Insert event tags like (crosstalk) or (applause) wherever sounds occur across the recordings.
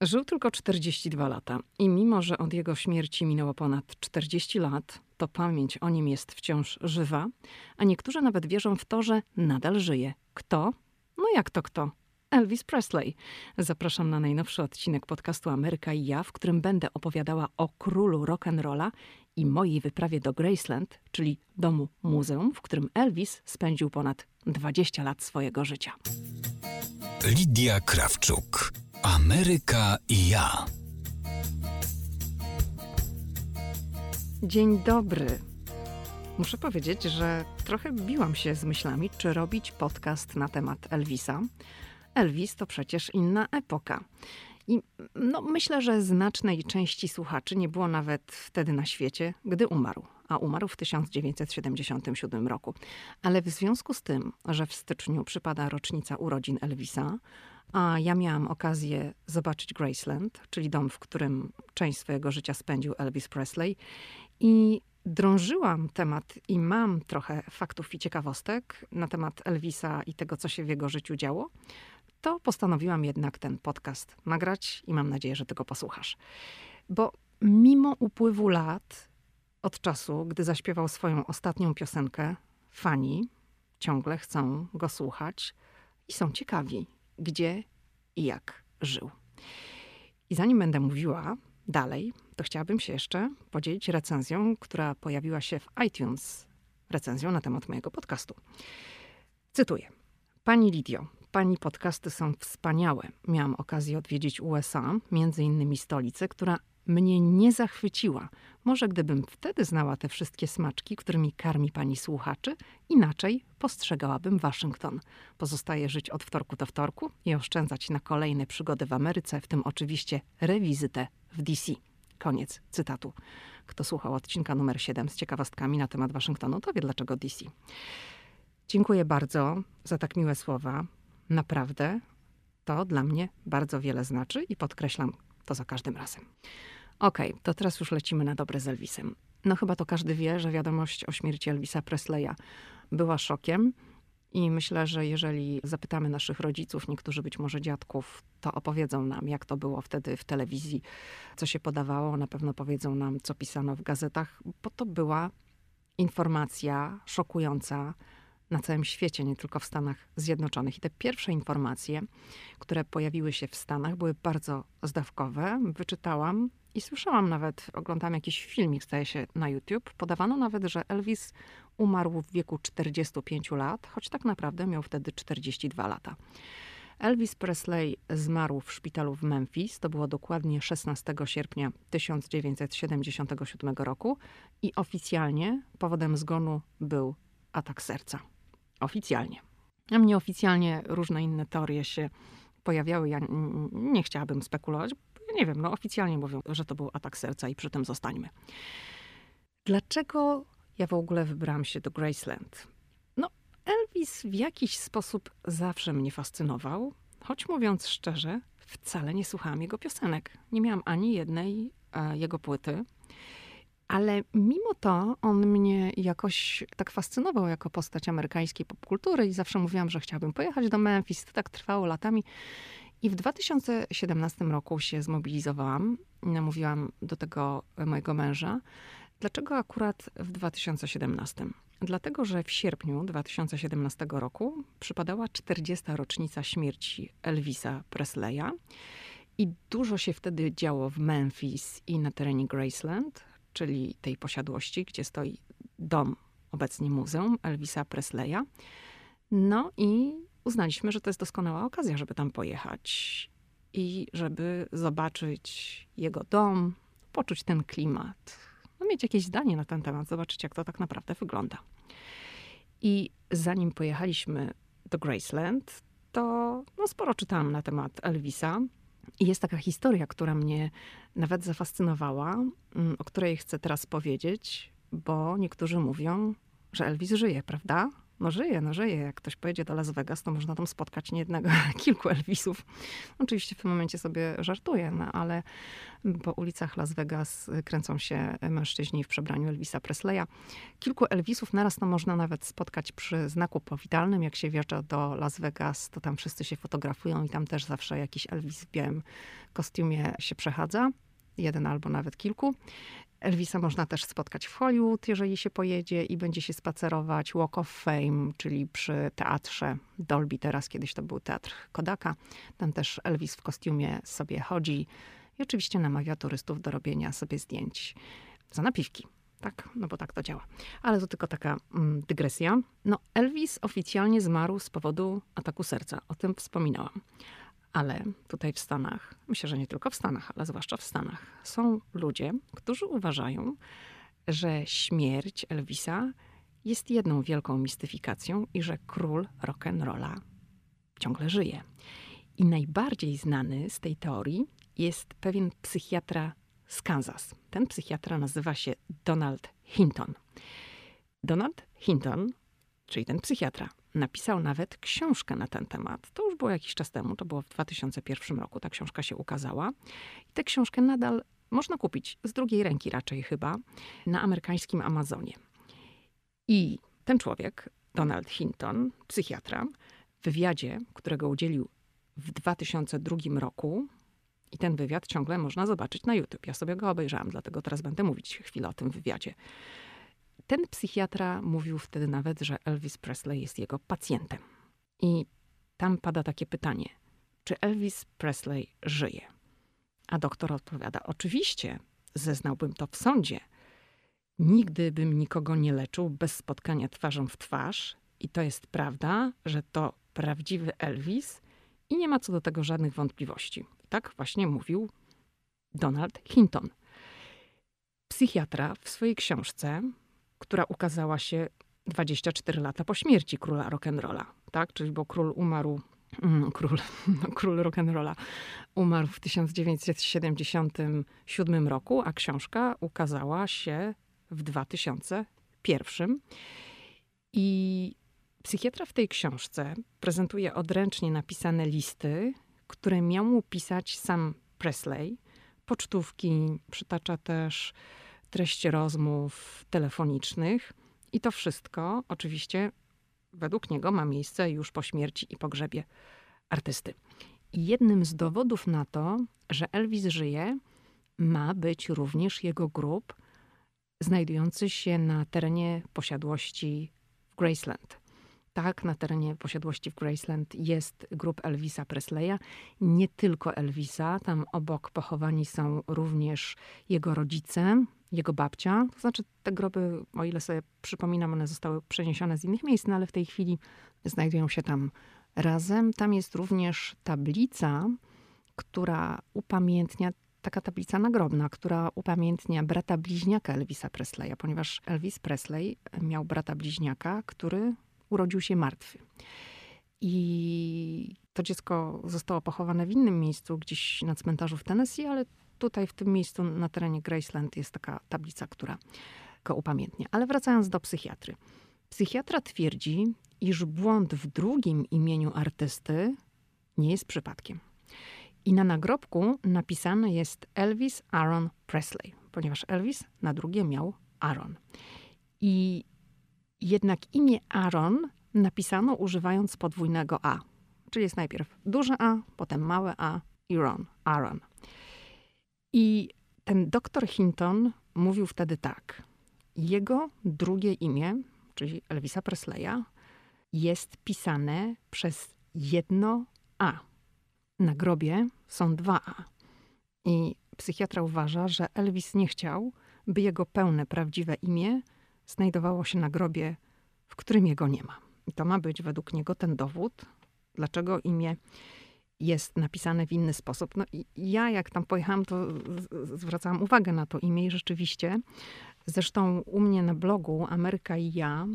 Żył tylko 42 lata i mimo, że od jego śmierci minęło ponad 40 lat, to pamięć o nim jest wciąż żywa, a niektórzy nawet wierzą w to, że nadal żyje. Kto? No jak to kto? Elvis Presley. Zapraszam na najnowszy odcinek podcastu Ameryka i ja, w którym będę opowiadała o królu rock'n'rolla i mojej wyprawie do Graceland, czyli domu muzeum, w którym Elvis spędził ponad 20 lat swojego życia. Lidia Krawczuk. Ameryka i ja. Dzień dobry. Muszę powiedzieć, że trochę biłam się z myślami, czy robić podcast na temat Elvisa. Elvis to przecież inna epoka. I no, myślę, że znacznej części słuchaczy nie było nawet wtedy na świecie, gdy umarł, a umarł w 1977 roku. Ale w związku z tym, że w styczniu przypada rocznica urodzin Elvisa, a ja miałam okazję zobaczyć Graceland, czyli dom, w którym część swojego życia spędził Elvis Presley, i drążyłam temat i mam trochę faktów i ciekawostek na temat Elvisa i tego, co się w jego życiu działo, to postanowiłam jednak ten podcast nagrać i mam nadzieję, że tego posłuchasz. Bo mimo upływu lat od czasu, gdy zaśpiewał swoją ostatnią piosenkę, fani ciągle chcą go słuchać i są ciekawi, gdzie i jak żył. I zanim będę mówiła dalej, to chciałabym się jeszcze podzielić recenzją, która pojawiła się w iTunes, recenzją na temat mojego podcastu. Cytuję. Pani Lidio, Pani podcasty są wspaniałe. Miałam okazję odwiedzić USA, między innymi stolicę, która mnie nie zachwyciła. Może gdybym wtedy znała te wszystkie smaczki, którymi karmi pani słuchaczy, inaczej postrzegałabym Waszyngton. Pozostaje żyć od wtorku do wtorku i oszczędzać na kolejne przygody w Ameryce, w tym oczywiście rewizytę w DC. Koniec cytatu. Kto słuchał odcinka numer 7 z ciekawostkami na temat Waszyngtonu, to wie dlaczego DC. Dziękuję bardzo za tak miłe słowa. Naprawdę to dla mnie bardzo wiele znaczy i podkreślam to za każdym razem. Okej, okay, to teraz już lecimy na dobre z Elvisem. No chyba to każdy wie, że wiadomość o śmierci Elvisa Presleya była szokiem. I myślę, że jeżeli zapytamy naszych rodziców, niektórzy być może dziadków, to opowiedzą nam, jak to było wtedy w telewizji, co się podawało. Na pewno powiedzą nam, co pisano w gazetach, bo to była informacja szokująca, na całym świecie, nie tylko w Stanach Zjednoczonych. I te pierwsze informacje, które pojawiły się w Stanach, były bardzo zdawkowe. Wyczytałam i słyszałam nawet, oglądałam jakiś filmik, zdaje się, na YouTube. Podawano nawet, że Elvis umarł w wieku 45 lat, choć tak naprawdę miał wtedy 42 lata. Elvis Presley zmarł w szpitalu w Memphis. To było dokładnie 16 sierpnia 1977 roku i oficjalnie powodem zgonu był atak serca oficjalnie. A mnie oficjalnie różne inne teorie się pojawiały. Ja nie chciałabym spekulować. Nie wiem, no oficjalnie mówią, że to był atak serca i przy tym zostańmy. Dlaczego ja w ogóle wybrałam się do Graceland? No, Elvis w jakiś sposób zawsze mnie fascynował, choć mówiąc szczerze, wcale nie słuchałam jego piosenek. Nie miałam ani jednej e, jego płyty. Ale mimo to on mnie jakoś tak fascynował jako postać amerykańskiej popkultury i zawsze mówiłam, że chciałabym pojechać do Memphis. To tak trwało latami. I w 2017 roku się zmobilizowałam. Namówiłam do tego mojego męża. Dlaczego akurat w 2017? Dlatego, że w sierpniu 2017 roku przypadała 40. rocznica śmierci Elvisa Presleya. I dużo się wtedy działo w Memphis i na terenie Graceland czyli tej posiadłości, gdzie stoi dom, obecnie muzeum Elvisa Presleya. No i uznaliśmy, że to jest doskonała okazja, żeby tam pojechać i żeby zobaczyć jego dom, poczuć ten klimat, no mieć jakieś zdanie na ten temat, zobaczyć, jak to tak naprawdę wygląda. I zanim pojechaliśmy do Graceland, to no, sporo czytałam na temat Elvisa. I jest taka historia, która mnie nawet zafascynowała, mm, o której chcę teraz powiedzieć, bo niektórzy mówią, że Elvis żyje, prawda? No żyje, no żyje. Jak ktoś pojedzie do Las Vegas, to można tam spotkać nie jednego, (laughs) kilku Elvisów. Oczywiście w tym momencie sobie żartuję, no ale po ulicach Las Vegas kręcą się mężczyźni w przebraniu Elvisa Presleya. Kilku Elvisów naraz to można nawet spotkać przy znaku powitalnym. Jak się wjeżdża do Las Vegas, to tam wszyscy się fotografują i tam też zawsze jakiś Elvis w białym kostiumie się przechadza jeden albo nawet kilku. Elvisa można też spotkać w Hollywood, jeżeli się pojedzie i będzie się spacerować. Walk of Fame, czyli przy teatrze Dolby, teraz kiedyś to był teatr Kodaka. Tam też Elvis w kostiumie sobie chodzi i oczywiście namawia turystów do robienia sobie zdjęć za napiwki. Tak, no bo tak to działa. Ale to tylko taka mm, dygresja. No, Elvis oficjalnie zmarł z powodu ataku serca. O tym wspominałam. Ale tutaj w Stanach, myślę, że nie tylko w Stanach, ale zwłaszcza w Stanach, są ludzie, którzy uważają, że śmierć Elvisa jest jedną wielką mistyfikacją i że król rock'n'rolla ciągle żyje. I najbardziej znany z tej teorii jest pewien psychiatra z Kansas. Ten psychiatra nazywa się Donald Hinton. Donald Hinton, czyli ten psychiatra, napisał nawet książkę na ten temat. To już było jakiś czas temu, to było w 2001 roku, ta książka się ukazała. I tę książkę nadal można kupić, z drugiej ręki raczej chyba, na amerykańskim Amazonie. I ten człowiek, Donald Hinton, psychiatra, w wywiadzie, którego udzielił w 2002 roku, i ten wywiad ciągle można zobaczyć na YouTube. Ja sobie go obejrzałam, dlatego teraz będę mówić chwilę o tym wywiadzie. Ten psychiatra mówił wtedy nawet, że Elvis Presley jest jego pacjentem. I tam pada takie pytanie: czy Elvis Presley żyje? A doktor odpowiada: Oczywiście, zeznałbym to w sądzie. Nigdy bym nikogo nie leczył bez spotkania twarzą w twarz, i to jest prawda, że to prawdziwy Elvis, i nie ma co do tego żadnych wątpliwości. Tak właśnie mówił Donald Hinton. Psychiatra w swojej książce która ukazała się 24 lata po śmierci króla rock'n'rolla, tak? Czyli bo król umarł, mm, król, (laughs) no, król rock'n'rolla umarł w 1977 roku, a książka ukazała się w 2001. I psychiatra w tej książce prezentuje odręcznie napisane listy, które miał mu pisać sam Presley. Pocztówki, przytacza też treści rozmów telefonicznych. I to wszystko oczywiście według niego ma miejsce już po śmierci i pogrzebie artysty. I jednym z dowodów na to, że Elvis żyje, ma być również jego grób znajdujący się na terenie posiadłości w Graceland. Tak, na terenie posiadłości w Graceland jest grób Elvisa Presleya. Nie tylko Elvisa, tam obok pochowani są również jego rodzice, jego babcia. To znaczy, te groby, o ile sobie przypominam, one zostały przeniesione z innych miejsc, no ale w tej chwili znajdują się tam razem. Tam jest również tablica, która upamiętnia, taka tablica nagrobna, która upamiętnia brata bliźniaka Elvisa Presleya, ponieważ Elvis Presley miał brata bliźniaka, który urodził się martwy. I to dziecko zostało pochowane w innym miejscu, gdzieś na cmentarzu w Tennessee, ale tutaj w tym miejscu na terenie Graceland jest taka tablica, która go upamiętnia. Ale wracając do psychiatry. Psychiatra twierdzi, iż błąd w drugim imieniu artysty nie jest przypadkiem. I na nagrobku napisane jest Elvis Aaron Presley, ponieważ Elvis na drugie miał Aaron. I jednak imię Aaron napisano używając podwójnego A. Czyli jest najpierw duże A, potem małe A i Ron, Aaron. I ten doktor Hinton mówił wtedy tak. Jego drugie imię, czyli Elvisa Presleya, jest pisane przez jedno A. Na grobie są dwa A. I psychiatra uważa, że Elvis nie chciał, by jego pełne, prawdziwe imię znajdowało się na grobie, w którym jego nie ma. I to ma być według niego ten dowód, dlaczego imię jest napisane w inny sposób. No i ja jak tam pojechałam, to zwracałam uwagę na to imię i rzeczywiście. Zresztą u mnie na blogu Ameryka i ja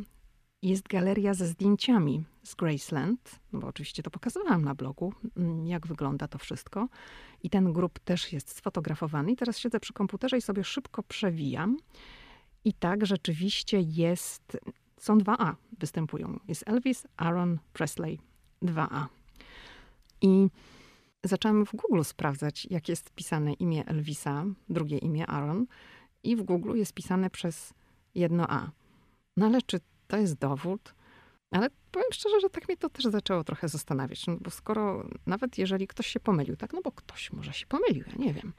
jest galeria ze zdjęciami z Graceland, no bo oczywiście to pokazywałam na blogu, mm, jak wygląda to wszystko. I ten grup też jest sfotografowany. I teraz siedzę przy komputerze i sobie szybko przewijam. I tak rzeczywiście jest są dwa A, występują. Jest Elvis, Aaron, Presley, dwa A. I zaczęłam w Google sprawdzać, jak jest pisane imię Elvisa, drugie imię Aaron, i w Google jest pisane przez jedno A. No ale czy to jest dowód? Ale powiem szczerze, że tak mnie to też zaczęło trochę zastanawiać, no bo skoro, nawet jeżeli ktoś się pomylił, tak, no bo ktoś może się pomylił, ja nie wiem,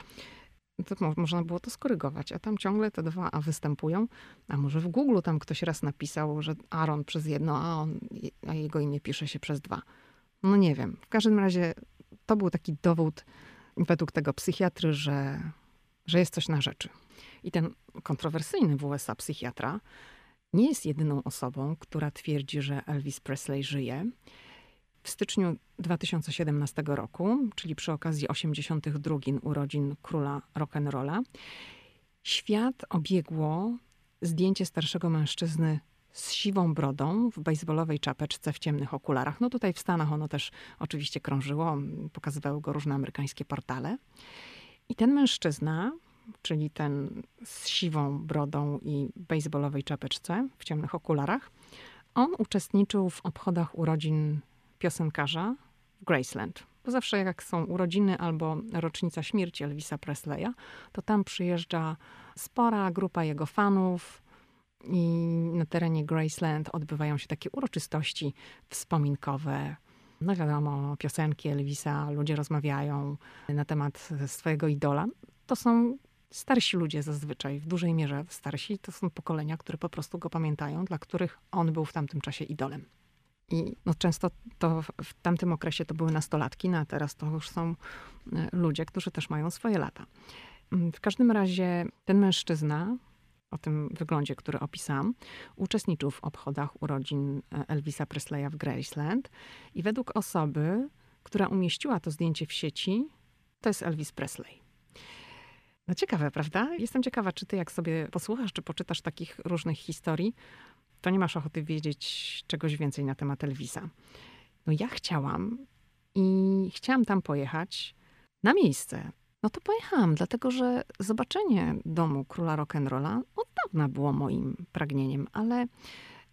to mo można było to skorygować, a tam ciągle te dwa A występują, a może w Google tam ktoś raz napisał, że Aaron przez jedno A, on, a jego imię pisze się przez dwa. No nie wiem. W każdym razie to był taki dowód według tego psychiatry, że, że jest coś na rzeczy. I ten kontrowersyjny w USA psychiatra nie jest jedyną osobą, która twierdzi, że Elvis Presley żyje. W styczniu 2017 roku, czyli przy okazji 82 urodzin króla rock'n'rolla, świat obiegło zdjęcie starszego mężczyzny z siwą brodą, w baseballowej czapeczce, w ciemnych okularach. No tutaj w Stanach ono też oczywiście krążyło, pokazywały go różne amerykańskie portale. I ten mężczyzna, czyli ten z siwą brodą i baseballowej czapeczce, w ciemnych okularach, on uczestniczył w obchodach urodzin piosenkarza w Graceland. Bo zawsze jak są urodziny albo rocznica śmierci Elvisa Presleya, to tam przyjeżdża spora grupa jego fanów, i na terenie Graceland odbywają się takie uroczystości wspominkowe. No wiadomo, piosenki Elvisa, ludzie rozmawiają na temat swojego idola. To są starsi ludzie zazwyczaj, w dużej mierze starsi. To są pokolenia, które po prostu go pamiętają, dla których on był w tamtym czasie idolem. I no, często to w tamtym okresie to były nastolatki, no a teraz to już są e, ludzie, którzy też mają swoje lata. W każdym razie ten mężczyzna, o tym wyglądzie, który opisałam, uczestniczył w obchodach urodzin e, Elvisa Presleya w Graceland i według osoby, która umieściła to zdjęcie w sieci, to jest Elvis Presley. No ciekawe, prawda? Jestem ciekawa, czy ty jak sobie posłuchasz, czy poczytasz takich różnych historii, to nie masz ochoty wiedzieć czegoś więcej na temat Elvisa. No ja chciałam i chciałam tam pojechać na miejsce. No to pojechałam, dlatego że zobaczenie domu króla rock'n'rolla od dawna było moim pragnieniem, ale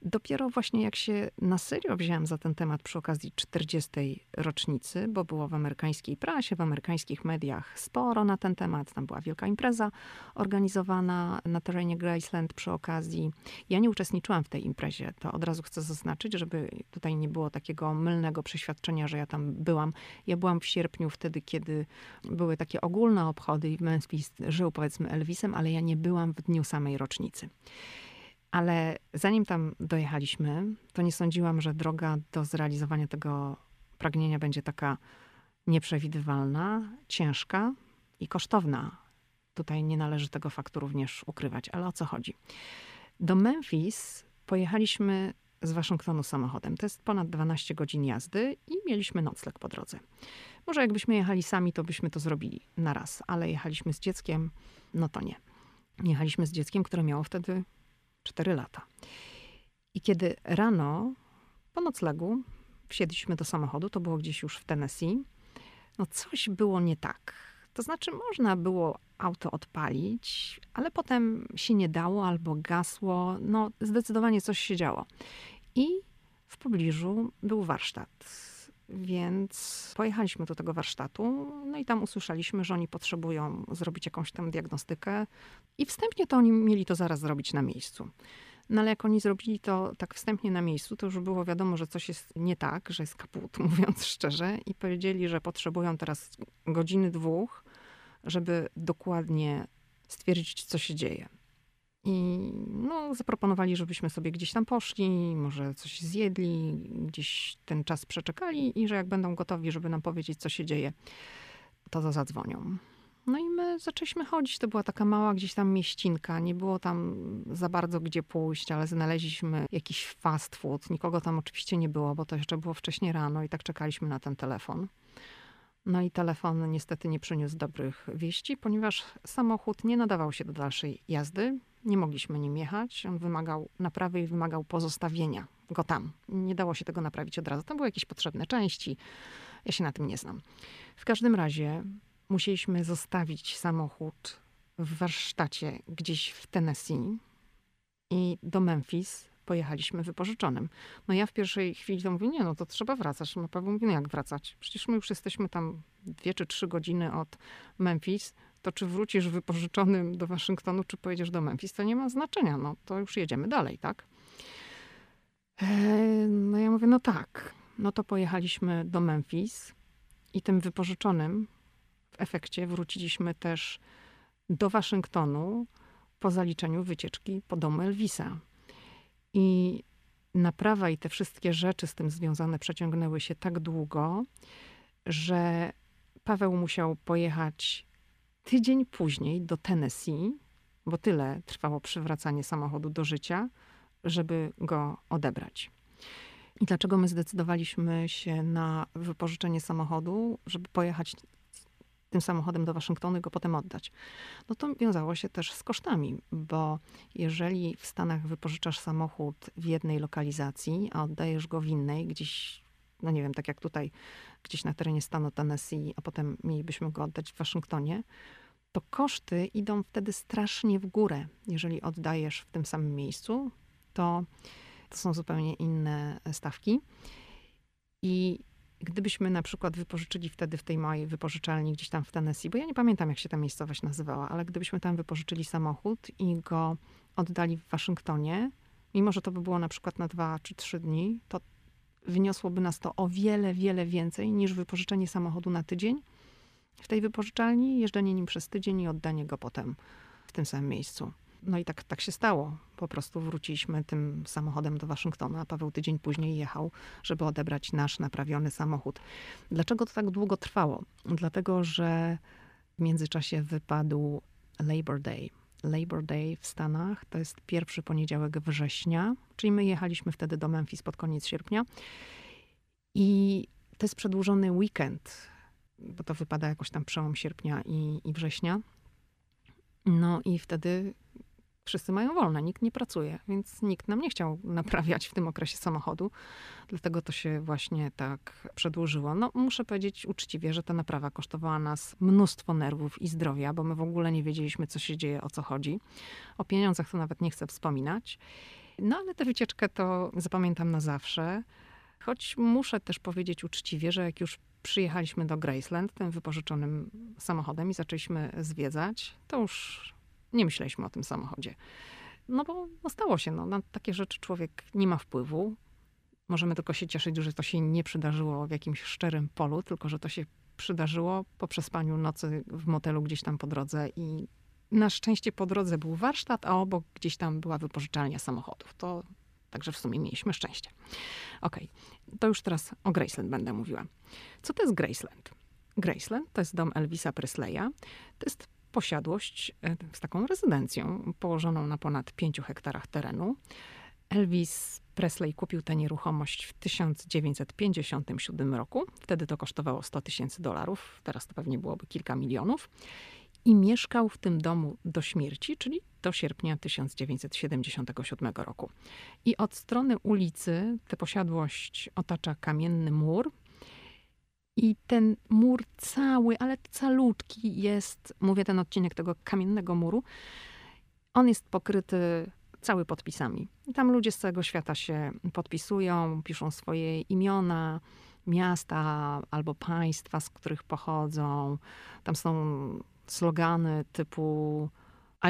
Dopiero właśnie jak się na serio wziąłem za ten temat przy okazji 40. rocznicy, bo było w amerykańskiej prasie, w amerykańskich mediach sporo na ten temat. Tam była wielka impreza organizowana na terenie Graceland przy okazji. Ja nie uczestniczyłam w tej imprezie, to od razu chcę zaznaczyć, żeby tutaj nie było takiego mylnego przeświadczenia, że ja tam byłam. Ja byłam w sierpniu wtedy, kiedy były takie ogólne obchody i Memphis żył powiedzmy Elvisem, ale ja nie byłam w dniu samej rocznicy. Ale zanim tam dojechaliśmy, to nie sądziłam, że droga do zrealizowania tego pragnienia będzie taka nieprzewidywalna, ciężka i kosztowna. Tutaj nie należy tego faktu również ukrywać, ale o co chodzi? Do Memphis pojechaliśmy z Waszyngtonu samochodem. To jest ponad 12 godzin jazdy i mieliśmy nocleg po drodze. Może jakbyśmy jechali sami, to byśmy to zrobili na raz, ale jechaliśmy z dzieckiem, no to nie. Jechaliśmy z dzieckiem, które miało wtedy 4 lata. I kiedy rano po noclegu wsiedliśmy do samochodu, to było gdzieś już w Tennessee, no coś było nie tak. To znaczy, można było auto odpalić, ale potem się nie dało albo gasło. No, zdecydowanie coś się działo. I w pobliżu był warsztat. Więc pojechaliśmy do tego warsztatu, no i tam usłyszeliśmy, że oni potrzebują zrobić jakąś tam diagnostykę. I wstępnie to oni mieli to zaraz zrobić na miejscu. No ale jak oni zrobili to tak wstępnie na miejscu, to już było wiadomo, że coś jest nie tak, że jest kaput, (laughs) mówiąc szczerze. I powiedzieli, że potrzebują teraz godziny, dwóch, żeby dokładnie stwierdzić, co się dzieje. I no, zaproponowali, żebyśmy sobie gdzieś tam poszli, może coś zjedli, gdzieś ten czas przeczekali i że jak będą gotowi, żeby nam powiedzieć, co się dzieje, to, to zadzwonią. No i my zaczęliśmy chodzić. To była taka mała gdzieś tam mieścinka. Nie było tam za bardzo gdzie pójść, ale znaleźliśmy jakiś fast food. Nikogo tam oczywiście nie było, bo to jeszcze było wcześnie rano i tak czekaliśmy na ten telefon. No i telefon niestety nie przyniósł dobrych wieści, ponieważ samochód nie nadawał się do dalszej jazdy. Nie mogliśmy nim jechać. On wymagał naprawy i wymagał pozostawienia go tam. Nie dało się tego naprawić od razu. Tam były jakieś potrzebne części. Ja się na tym nie znam. W każdym razie musieliśmy zostawić samochód w warsztacie gdzieś w Tennessee i do Memphis pojechaliśmy wypożyczonym. No ja w pierwszej chwili to mówię, nie, no to trzeba wracać. No Paweł mówi, no jak wracać? Przecież my już jesteśmy tam dwie czy trzy godziny od Memphis. To czy wrócisz wypożyczonym do Waszyngtonu, czy pojedziesz do Memphis, to nie ma znaczenia. No to już jedziemy dalej, tak? Eee, no ja mówię, no tak. No to pojechaliśmy do Memphis i tym wypożyczonym w efekcie wróciliśmy też do Waszyngtonu po zaliczeniu wycieczki po domu Elvisa. I naprawa i te wszystkie rzeczy z tym związane przeciągnęły się tak długo, że Paweł musiał pojechać tydzień później do Tennessee, bo tyle trwało przywracanie samochodu do życia, żeby go odebrać. I dlaczego my zdecydowaliśmy się na wypożyczenie samochodu, żeby pojechać tym samochodem do Waszyngtonu i go potem oddać. No to wiązało się też z kosztami, bo jeżeli w Stanach wypożyczasz samochód w jednej lokalizacji, a oddajesz go w innej, gdzieś, no nie wiem, tak jak tutaj, gdzieś na terenie stanu Tennessee, a potem mielibyśmy go oddać w Waszyngtonie, to koszty idą wtedy strasznie w górę. Jeżeli oddajesz w tym samym miejscu, to, to są zupełnie inne stawki. I Gdybyśmy na przykład wypożyczyli wtedy w tej mojej wypożyczalni gdzieś tam w Tennessee, bo ja nie pamiętam, jak się ta miejscowość nazywała, ale gdybyśmy tam wypożyczyli samochód i go oddali w Waszyngtonie, mimo że to by było na przykład na dwa czy trzy dni, to wyniosłoby nas to o wiele, wiele więcej niż wypożyczenie samochodu na tydzień w tej wypożyczalni, jeżdżenie nim przez tydzień i oddanie go potem w tym samym miejscu. No i tak, tak się stało. Po prostu wróciliśmy tym samochodem do Waszyngtonu, a Paweł tydzień później jechał, żeby odebrać nasz naprawiony samochód. Dlaczego to tak długo trwało? Dlatego, że w międzyczasie wypadł Labor Day. Labor Day w Stanach to jest pierwszy poniedziałek września, czyli my jechaliśmy wtedy do Memphis pod koniec sierpnia. I to jest przedłużony weekend, bo to wypada jakoś tam przełom sierpnia i, i września. No i wtedy wszyscy mają wolne, nikt nie pracuje, więc nikt nam nie chciał (laughs) naprawiać w tym okresie samochodu. Dlatego to się właśnie tak przedłużyło. No, muszę powiedzieć uczciwie, że ta naprawa kosztowała nas mnóstwo nerwów i zdrowia, bo my w ogóle nie wiedzieliśmy, co się dzieje, o co chodzi. O pieniądzach to nawet nie chcę wspominać. No, ale tę wycieczkę to zapamiętam na zawsze. Choć muszę też powiedzieć uczciwie, że jak już przyjechaliśmy do Graceland tym wypożyczonym samochodem i zaczęliśmy zwiedzać, to już nie myśleliśmy o tym samochodzie. No bo no stało się, no, na takie rzeczy człowiek nie ma wpływu. Możemy tylko się cieszyć, że to się nie przydarzyło w jakimś szczerym polu, tylko że to się przydarzyło po przespaniu nocy w motelu gdzieś tam po drodze i na szczęście po drodze był warsztat, a obok gdzieś tam była wypożyczalnia samochodów. To Także w sumie mieliśmy szczęście. Ok, to już teraz o Graceland będę mówiła. Co to jest Graceland? Graceland to jest dom Elvisa Presleya. To jest posiadłość e, z taką rezydencją położoną na ponad 5 hektarach terenu. Elvis Presley kupił tę nieruchomość w 1957 roku. Wtedy to kosztowało 100 tysięcy dolarów, teraz to pewnie byłoby kilka milionów. I mieszkał w tym domu do śmierci, czyli do sierpnia 1977 roku. I od strony ulicy tę posiadłość otacza kamienny mur, i ten mur cały, ale calutki jest, mówię ten odcinek tego kamiennego muru, on jest pokryty cały podpisami. Tam ludzie z całego świata się podpisują, piszą swoje imiona, miasta albo państwa, z których pochodzą. Tam są slogany typu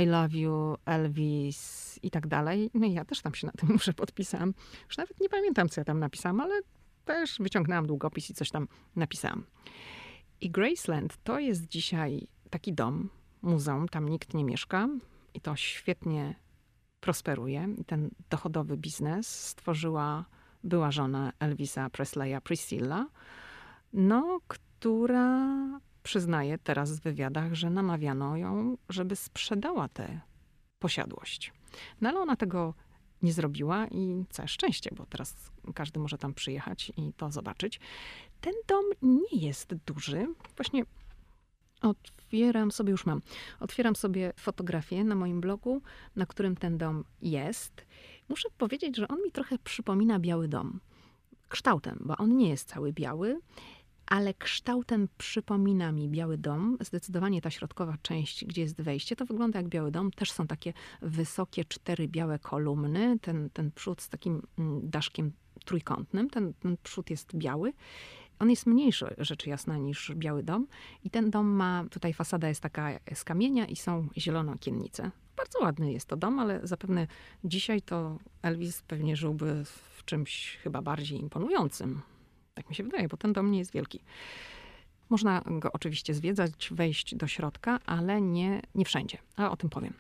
I love you, Elvis i tak dalej. No i ja też tam się na tym muszę podpisałam. Już nawet nie pamiętam, co ja tam napisałam, ale też wyciągnęłam długopis i coś tam napisałam. I Graceland to jest dzisiaj taki dom, muzeum, tam nikt nie mieszka i to świetnie prosperuje. I ten dochodowy biznes stworzyła była żona Elvisa Presleya, Priscilla, no, która przyznaje teraz w wywiadach, że namawiano ją, żeby sprzedała tę posiadłość. No ale ona tego nie zrobiła i całe szczęście, bo teraz każdy może tam przyjechać i to zobaczyć. Ten dom nie jest duży. Właśnie otwieram sobie, już mam, otwieram sobie fotografię na moim blogu, na którym ten dom jest. Muszę powiedzieć, że on mi trochę przypomina Biały Dom. Kształtem, bo on nie jest cały biały, ale kształtem przypomina mi Biały Dom. Zdecydowanie ta środkowa część, gdzie jest wejście, to wygląda jak Biały Dom. Też są takie wysokie cztery białe kolumny. Ten, ten przód z takim mm, daszkiem trójkątnym. Ten, ten przód jest biały. On jest mniejszy, rzecz jasna, niż Biały Dom. I ten dom ma, tutaj fasada jest taka z kamienia i są zielono okiennice. Bardzo ładny jest to dom, ale zapewne dzisiaj to Elvis pewnie żyłby w czymś chyba bardziej imponującym. Tak mi się wydaje, bo ten dom nie jest wielki. Można go oczywiście zwiedzać, wejść do środka, ale nie, nie wszędzie. Ale o tym powiem.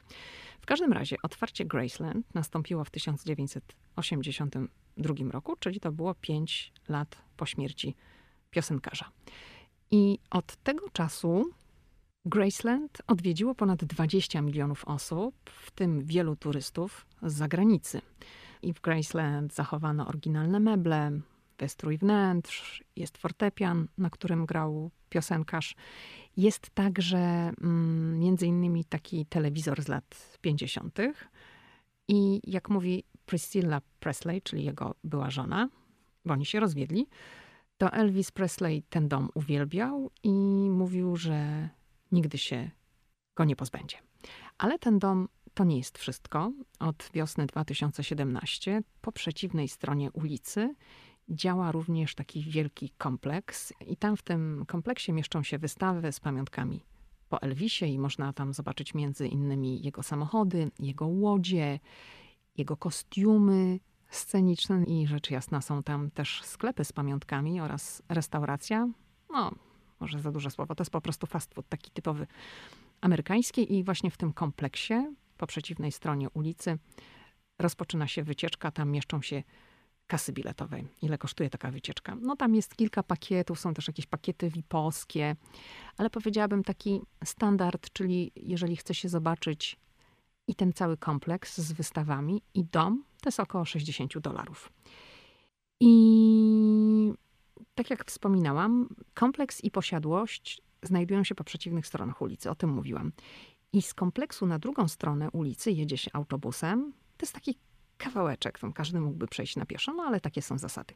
W każdym razie otwarcie Graceland nastąpiło w 1982 roku, czyli to było 5 lat po śmierci piosenkarza. I od tego czasu Graceland odwiedziło ponad 20 milionów osób, w tym wielu turystów z zagranicy. I w Graceland zachowano oryginalne meble, wystrój wnętrz, jest fortepian, na którym grał piosenkarz. Jest także mm, między innymi taki telewizor z lat 50. I jak mówi Priscilla Presley, czyli jego była żona, bo oni się rozwiedli, to Elvis Presley ten dom uwielbiał i mówił, że nigdy się go nie pozbędzie. Ale ten dom to nie jest wszystko. Od wiosny 2017 po przeciwnej stronie ulicy działa również taki wielki kompleks i tam w tym kompleksie mieszczą się wystawy z pamiątkami po Elvisie i można tam zobaczyć między innymi jego samochody, jego łodzie, jego kostiumy sceniczne i rzecz jasna są tam też sklepy z pamiątkami oraz restauracja. No, może za duże słowo, to jest po prostu fast food taki typowy amerykański i właśnie w tym kompleksie po przeciwnej stronie ulicy rozpoczyna się wycieczka, tam mieszczą się kasy biletowej. Ile kosztuje taka wycieczka? No tam jest kilka pakietów, są też jakieś pakiety VIP-owskie, ale powiedziałabym taki standard, czyli jeżeli chce się zobaczyć i ten cały kompleks z wystawami i dom, to jest około 60 dolarów. I tak jak wspominałam, kompleks i posiadłość znajdują się po przeciwnych stronach ulicy, o tym mówiłam. I z kompleksu na drugą stronę ulicy jedzie się autobusem. To jest taki kawałeczek, tam każdy mógłby przejść na pieszo, no ale takie są zasady.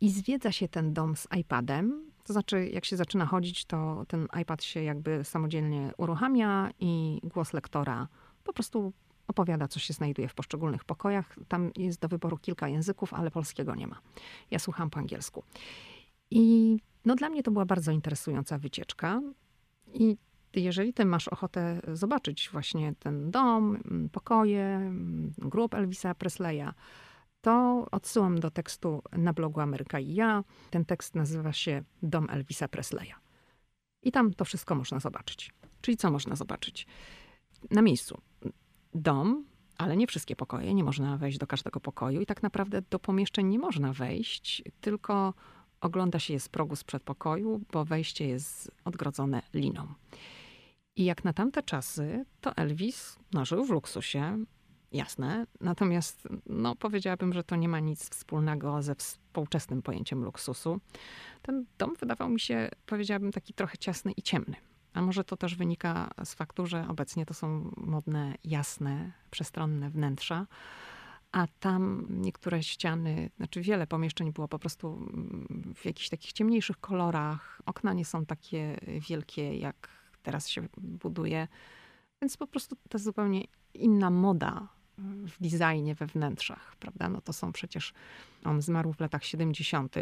I zwiedza się ten dom z iPadem, to znaczy jak się zaczyna chodzić, to ten iPad się jakby samodzielnie uruchamia i głos lektora po prostu opowiada, co się znajduje w poszczególnych pokojach. Tam jest do wyboru kilka języków, ale polskiego nie ma. Ja słucham po angielsku. I no, dla mnie to była bardzo interesująca wycieczka. I jeżeli ty masz ochotę zobaczyć właśnie ten dom, mm, pokoje, mm, grób Elvisa Presleya, to odsyłam do tekstu na blogu Ameryka i ja. Ten tekst nazywa się Dom Elvisa Presleya. I tam to wszystko można zobaczyć. Czyli co można zobaczyć? Na miejscu. Dom, ale nie wszystkie pokoje. Nie można wejść do każdego pokoju i tak naprawdę do pomieszczeń nie można wejść, tylko ogląda się je z progu z przedpokoju, bo wejście jest odgrodzone liną. I jak na tamte czasy, to Elvis no, żył w luksusie, jasne. Natomiast no, powiedziałabym, że to nie ma nic wspólnego ze współczesnym pojęciem luksusu. Ten dom wydawał mi się, powiedziałabym, taki trochę ciasny i ciemny. A może to też wynika z faktu, że obecnie to są modne, jasne, przestronne wnętrza, a tam niektóre ściany, znaczy wiele pomieszczeń było po prostu w jakichś takich ciemniejszych kolorach. Okna nie są takie wielkie, jak teraz się buduje. Więc po prostu to jest zupełnie inna moda w designie, we wnętrzach, prawda? No to są przecież, on zmarł w latach 70.,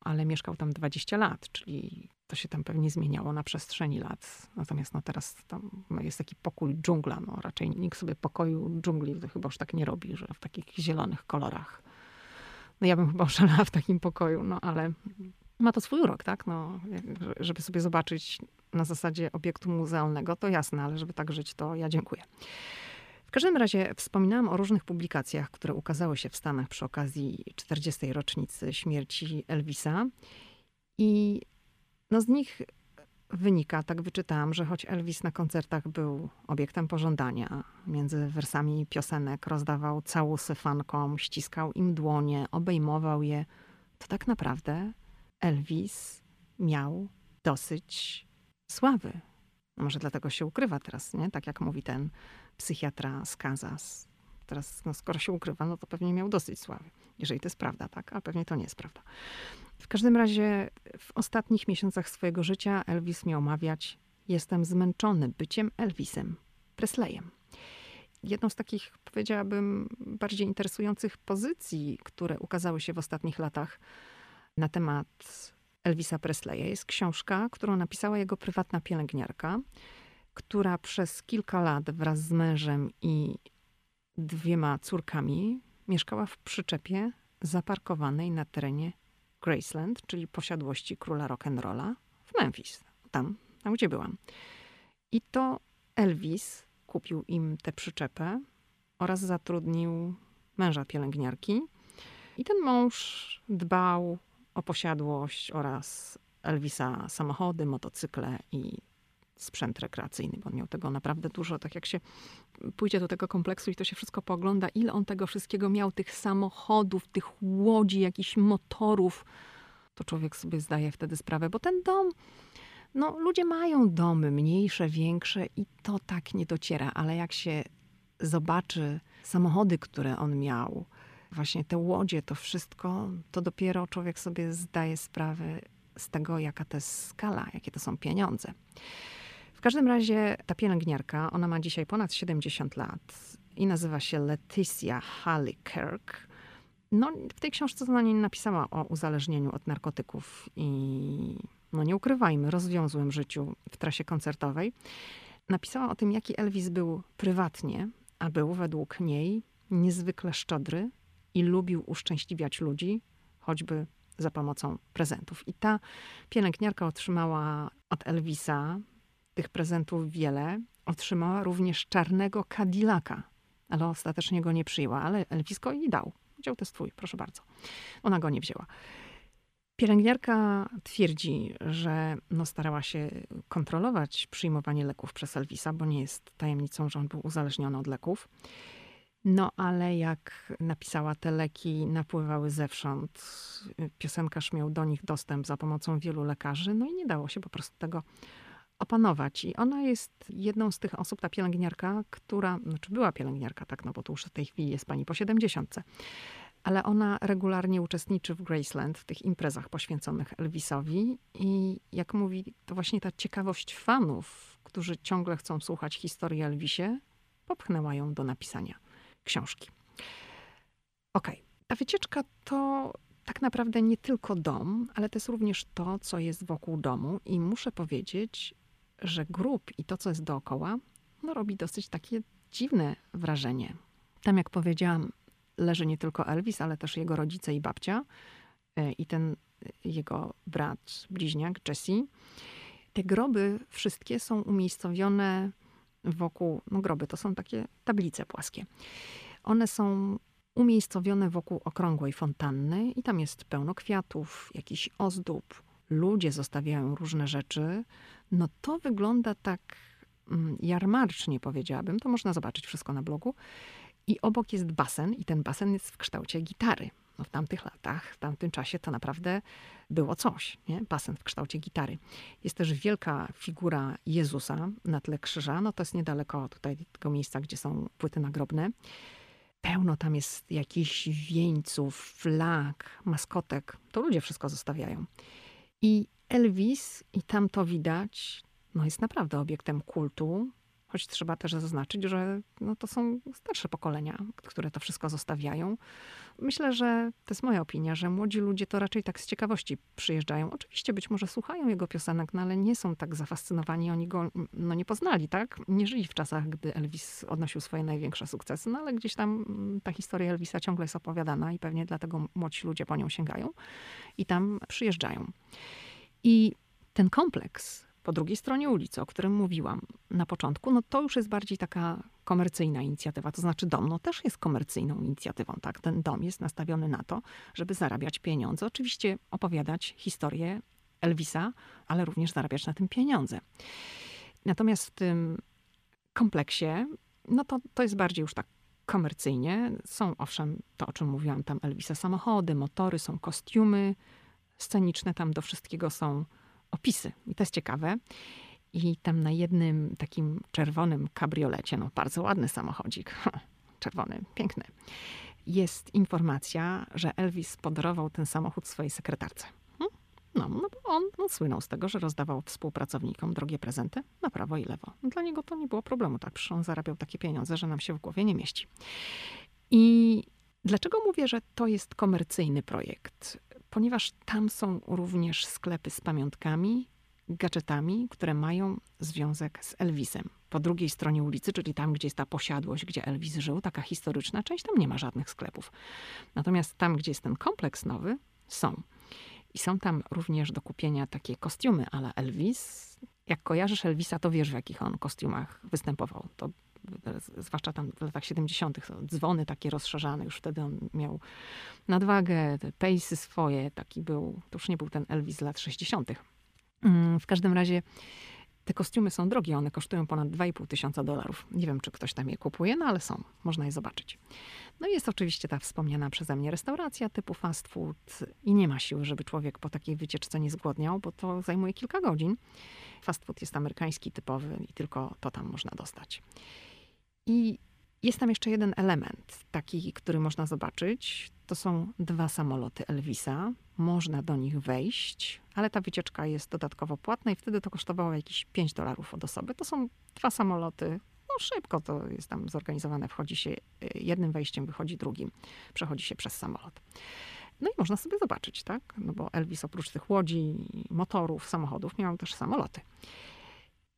ale mieszkał tam 20 lat, czyli to się tam pewnie zmieniało na przestrzeni lat. Natomiast no teraz tam jest taki pokój dżungla, no raczej nikt sobie pokoju dżungli chyba już tak nie robi, że w takich zielonych kolorach. No ja bym chyba oszalała w takim pokoju, no ale ma to swój urok, tak? No, żeby sobie zobaczyć na zasadzie obiektu muzealnego, to jasne, ale żeby tak żyć, to ja dziękuję. W każdym razie wspominałam o różnych publikacjach, które ukazały się w Stanach przy okazji 40. rocznicy śmierci Elvisa. I no z nich wynika, tak wyczytałam, że choć Elvis na koncertach był obiektem pożądania, między wersami piosenek rozdawał całusy fankom, ściskał im dłonie, obejmował je, to tak naprawdę Elvis miał dosyć sławy. No może dlatego się ukrywa teraz, nie? Tak jak mówi ten psychiatra z Kansas. Teraz, no skoro się ukrywa, no to pewnie miał dosyć sławy. Jeżeli to jest prawda, tak? A pewnie to nie jest prawda. W każdym razie w ostatnich miesiącach swojego życia Elvis miał mawiać: Jestem zmęczony byciem Elvisem Presleyem. Jedną z takich, powiedziałabym, bardziej interesujących pozycji, które ukazały się w ostatnich latach na temat Elvisa Presleya, jest książka, którą napisała jego prywatna pielęgniarka, która przez kilka lat wraz z mężem i dwiema córkami mieszkała w przyczepie zaparkowanej na terenie Graceland, czyli posiadłości króla rock'n'rolla w Memphis, tam, tam gdzie byłam. I to Elvis kupił im tę przyczepę oraz zatrudnił męża pielęgniarki. I ten mąż dbał o posiadłość oraz Elvisa samochody, motocykle i sprzęt rekreacyjny, bo on miał tego naprawdę dużo. Tak jak się pójdzie do tego kompleksu i to się wszystko pogląda, ile on tego wszystkiego miał, tych samochodów, tych łodzi, jakichś motorów, to człowiek sobie zdaje wtedy sprawę, bo ten dom, no ludzie mają domy, mniejsze, większe i to tak nie dociera, ale jak się zobaczy samochody, które on miał, właśnie te łodzie, to wszystko, to dopiero człowiek sobie zdaje sprawę z tego, jaka to jest skala, jakie to są pieniądze. W każdym razie ta pielęgniarka, ona ma dzisiaj ponad 70 lat i nazywa się Leticia Hallikirk. No, w tej książce ona nie napisała o uzależnieniu od narkotyków i no nie ukrywajmy, rozwiązłym życiu w trasie koncertowej. Napisała o tym, jaki Elvis był prywatnie, a był według niej niezwykle szczodry i lubił uszczęśliwiać ludzi, choćby za pomocą prezentów. I ta pielęgniarka otrzymała od Elvisa tych prezentów wiele. Otrzymała również czarnego Cadillaca, ale ostatecznie go nie przyjęła, ale Elvis go jej dał. Powiedział, to twój, proszę bardzo. Ona go nie wzięła. Pielęgniarka twierdzi, że no starała się kontrolować przyjmowanie leków przez Elvisa, bo nie jest tajemnicą, że on był uzależniony od leków. No ale jak napisała, te leki napływały zewsząd. Piosenkarz miał do nich dostęp za pomocą wielu lekarzy, no i nie dało się po prostu tego opanować. I ona jest jedną z tych osób, ta pielęgniarka, która, znaczy była pielęgniarka, tak, no bo to już w tej chwili jest pani po siedemdziesiątce, ale ona regularnie uczestniczy w Graceland, w tych imprezach poświęconych Elvisowi. I jak mówi, to właśnie ta ciekawość fanów, którzy ciągle chcą słuchać historii Elvisie, popchnęła ją do napisania książki. Okay. ta wycieczka to tak naprawdę nie tylko dom, ale to jest również to, co jest wokół domu. I muszę powiedzieć, że grup i to, co jest dookoła, no, robi dosyć takie dziwne wrażenie. Tam, jak powiedziałam, leży nie tylko Elvis, ale też jego rodzice i babcia e, i ten e, jego brat, bliźniak Jesse. Te groby wszystkie są umiejscowione wokół, no groby to są takie tablice płaskie. One są umiejscowione wokół okrągłej fontanny i tam jest pełno kwiatów, jakichś ozdób. Ludzie zostawiają różne rzeczy. No to wygląda tak mm, jarmarcznie, powiedziałabym. To można zobaczyć wszystko na blogu. I obok jest basen, i ten basen jest w kształcie gitary. No w tamtych latach, w tamtym czasie to naprawdę było coś, nie? Basen w kształcie gitary. Jest też wielka figura Jezusa na tle krzyża. No to jest niedaleko tutaj tego miejsca, gdzie są płyty nagrobne. Pełno tam jest jakichś wieńców, flag, maskotek. To ludzie wszystko zostawiają. I Elvis, i tam to widać, no jest naprawdę obiektem kultu. Choć trzeba też zaznaczyć, że no to są starsze pokolenia, które to wszystko zostawiają. Myślę, że to jest moja opinia, że młodzi ludzie to raczej tak z ciekawości przyjeżdżają. Oczywiście być może słuchają jego piosenek, no ale nie są tak zafascynowani, oni go no, nie poznali, tak? Nie żyli w czasach, gdy Elvis odnosił swoje największe sukcesy, no ale gdzieś tam mm, ta historia Elvisa ciągle jest opowiadana i pewnie dlatego młodzi ludzie po nią sięgają i tam przyjeżdżają. I ten kompleks po drugiej stronie ulicy, o którym mówiłam na początku, no to już jest bardziej taka komercyjna inicjatywa. To znaczy dom no też jest komercyjną inicjatywą. Tak? Ten dom jest nastawiony na to, żeby zarabiać pieniądze. Oczywiście opowiadać historię Elvisa, ale również zarabiać na tym pieniądze. Natomiast w tym kompleksie, no to, to jest bardziej już tak komercyjnie. Są owszem, to o czym mówiłam, tam Elvisa samochody, motory, są kostiumy sceniczne, tam do wszystkiego są opisy. I to jest ciekawe. I tam na jednym takim czerwonym kabriolecie, no bardzo ładny samochodzik, (laughs) czerwony, piękny, jest informacja, że Elvis podarował ten samochód swojej sekretarce. No, no bo on no, słynął z tego, że rozdawał współpracownikom drogie prezenty na prawo i lewo. Dla niego to nie było problemu, tak? Przecież on zarabiał takie pieniądze, że nam się w głowie nie mieści. I dlaczego mówię, że to jest komercyjny projekt? Ponieważ tam są również sklepy z pamiątkami, gadżetami, które mają związek z Elvisem. Po drugiej stronie ulicy, czyli tam, gdzie jest ta posiadłość, gdzie Elvis żył, taka historyczna część, tam nie ma żadnych sklepów. Natomiast tam, gdzie jest ten kompleks nowy, są. I są tam również do kupienia takie kostiumy ale Elvis. Jak kojarzysz Elvisa, to wiesz, w jakich on kostiumach występował. To zwłaszcza tam w latach 70., dzwony takie rozszerzane, już wtedy on miał nadwagę, te pejsy swoje, taki był, to już nie był ten Elvis z lat 60. Mm, w każdym razie te kostiumy są drogie, one kosztują ponad 2,5 tysiąca dolarów. Nie wiem, czy ktoś tam je kupuje, no ale są, można je zobaczyć. No i jest oczywiście ta wspomniana przeze mnie restauracja typu fast food i nie ma siły, żeby człowiek po takiej wycieczce nie zgłodniał, bo to zajmuje kilka godzin. Fast food jest amerykański, typowy i tylko to tam można dostać. I jest tam jeszcze jeden element, taki, który można zobaczyć. To są dwa samoloty Elvisa. Można do nich wejść, ale ta wycieczka jest dodatkowo płatna i wtedy to kosztowało jakieś 5 dolarów od osoby. To są dwa samoloty. No szybko to jest tam zorganizowane. Wchodzi się y, jednym wejściem, wychodzi drugim. Przechodzi się przez samolot. No i można sobie zobaczyć, tak? No bo Elvis oprócz tych łodzi, motorów, samochodów miał też samoloty.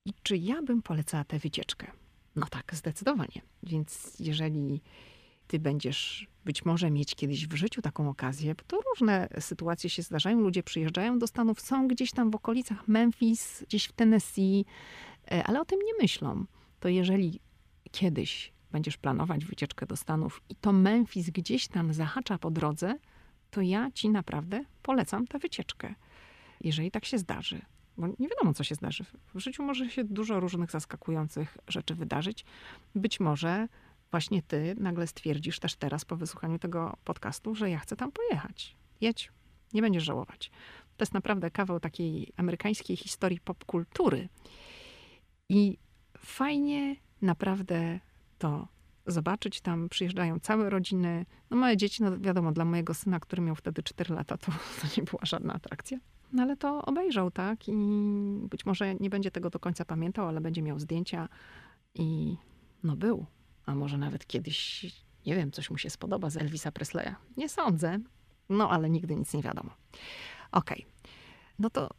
I czy ja bym polecała tę wycieczkę? No tak, zdecydowanie. Więc jeżeli ty będziesz być może mieć kiedyś w życiu taką okazję, bo to różne sytuacje się zdarzają. Ludzie przyjeżdżają do Stanów, są gdzieś tam w okolicach Memphis, gdzieś w Tennessee, e, ale o tym nie myślą. To jeżeli kiedyś będziesz planować wycieczkę do Stanów i to Memphis gdzieś tam zahacza po drodze, to ja ci naprawdę polecam tę wycieczkę. Jeżeli tak się zdarzy. Bo nie wiadomo, co się zdarzy. W życiu może się dużo różnych zaskakujących rzeczy wydarzyć. Być może właśnie ty nagle stwierdzisz też teraz po wysłuchaniu tego podcastu, że ja chcę tam pojechać. Jedź, nie będziesz żałować. To jest naprawdę kawał takiej amerykańskiej historii popkultury. I fajnie naprawdę to zobaczyć. Tam przyjeżdżają całe rodziny. No małe dzieci, no wiadomo, dla mojego syna, który miał wtedy 4 lata, to, to nie była żadna atrakcja. No ale to obejrzał, tak? I być może nie będzie tego do końca pamiętał, ale będzie miał zdjęcia i no był. A może nawet kiedyś, nie wiem, coś mu się spodoba z Elvisa Presleya. Nie sądzę, no ale nigdy nic nie wiadomo. Okej, okay. no to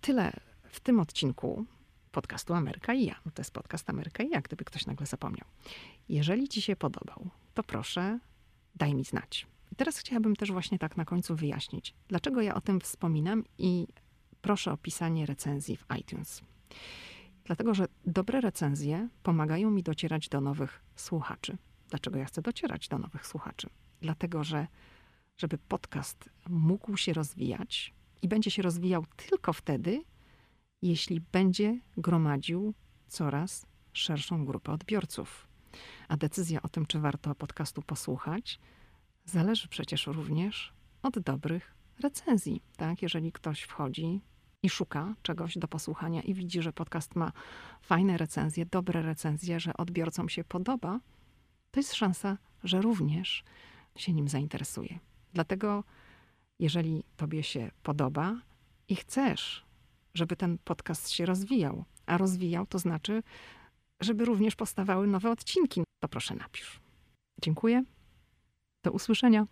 tyle w tym odcinku podcastu Ameryka i ja. No to jest podcast Ameryka i ja, gdyby ktoś nagle zapomniał. Jeżeli ci się podobał, to proszę, daj mi znać. Teraz chciałabym też właśnie tak na końcu wyjaśnić, dlaczego ja o tym wspominam i proszę o pisanie recenzji w iTunes. Dlatego, że dobre recenzje pomagają mi docierać do nowych słuchaczy. Dlaczego ja chcę docierać do nowych słuchaczy? Dlatego, że żeby podcast mógł się rozwijać i będzie się rozwijał tylko wtedy, jeśli będzie gromadził coraz szerszą grupę odbiorców. A decyzja o tym, czy warto podcastu posłuchać, zależy przecież również od dobrych recenzji. Tak? Jeżeli ktoś wchodzi i szuka czegoś do posłuchania i widzi, że podcast ma fajne recenzje, dobre recenzje, że odbiorcom się podoba, to jest szansa, że również się nim zainteresuje. Dlatego, jeżeli Tobie się podoba i chcesz, żeby ten podcast się rozwijał, a rozwijał to znaczy, żeby również powstawały nowe odcinki, to proszę napisz. Dziękuję. Do usłyszenia.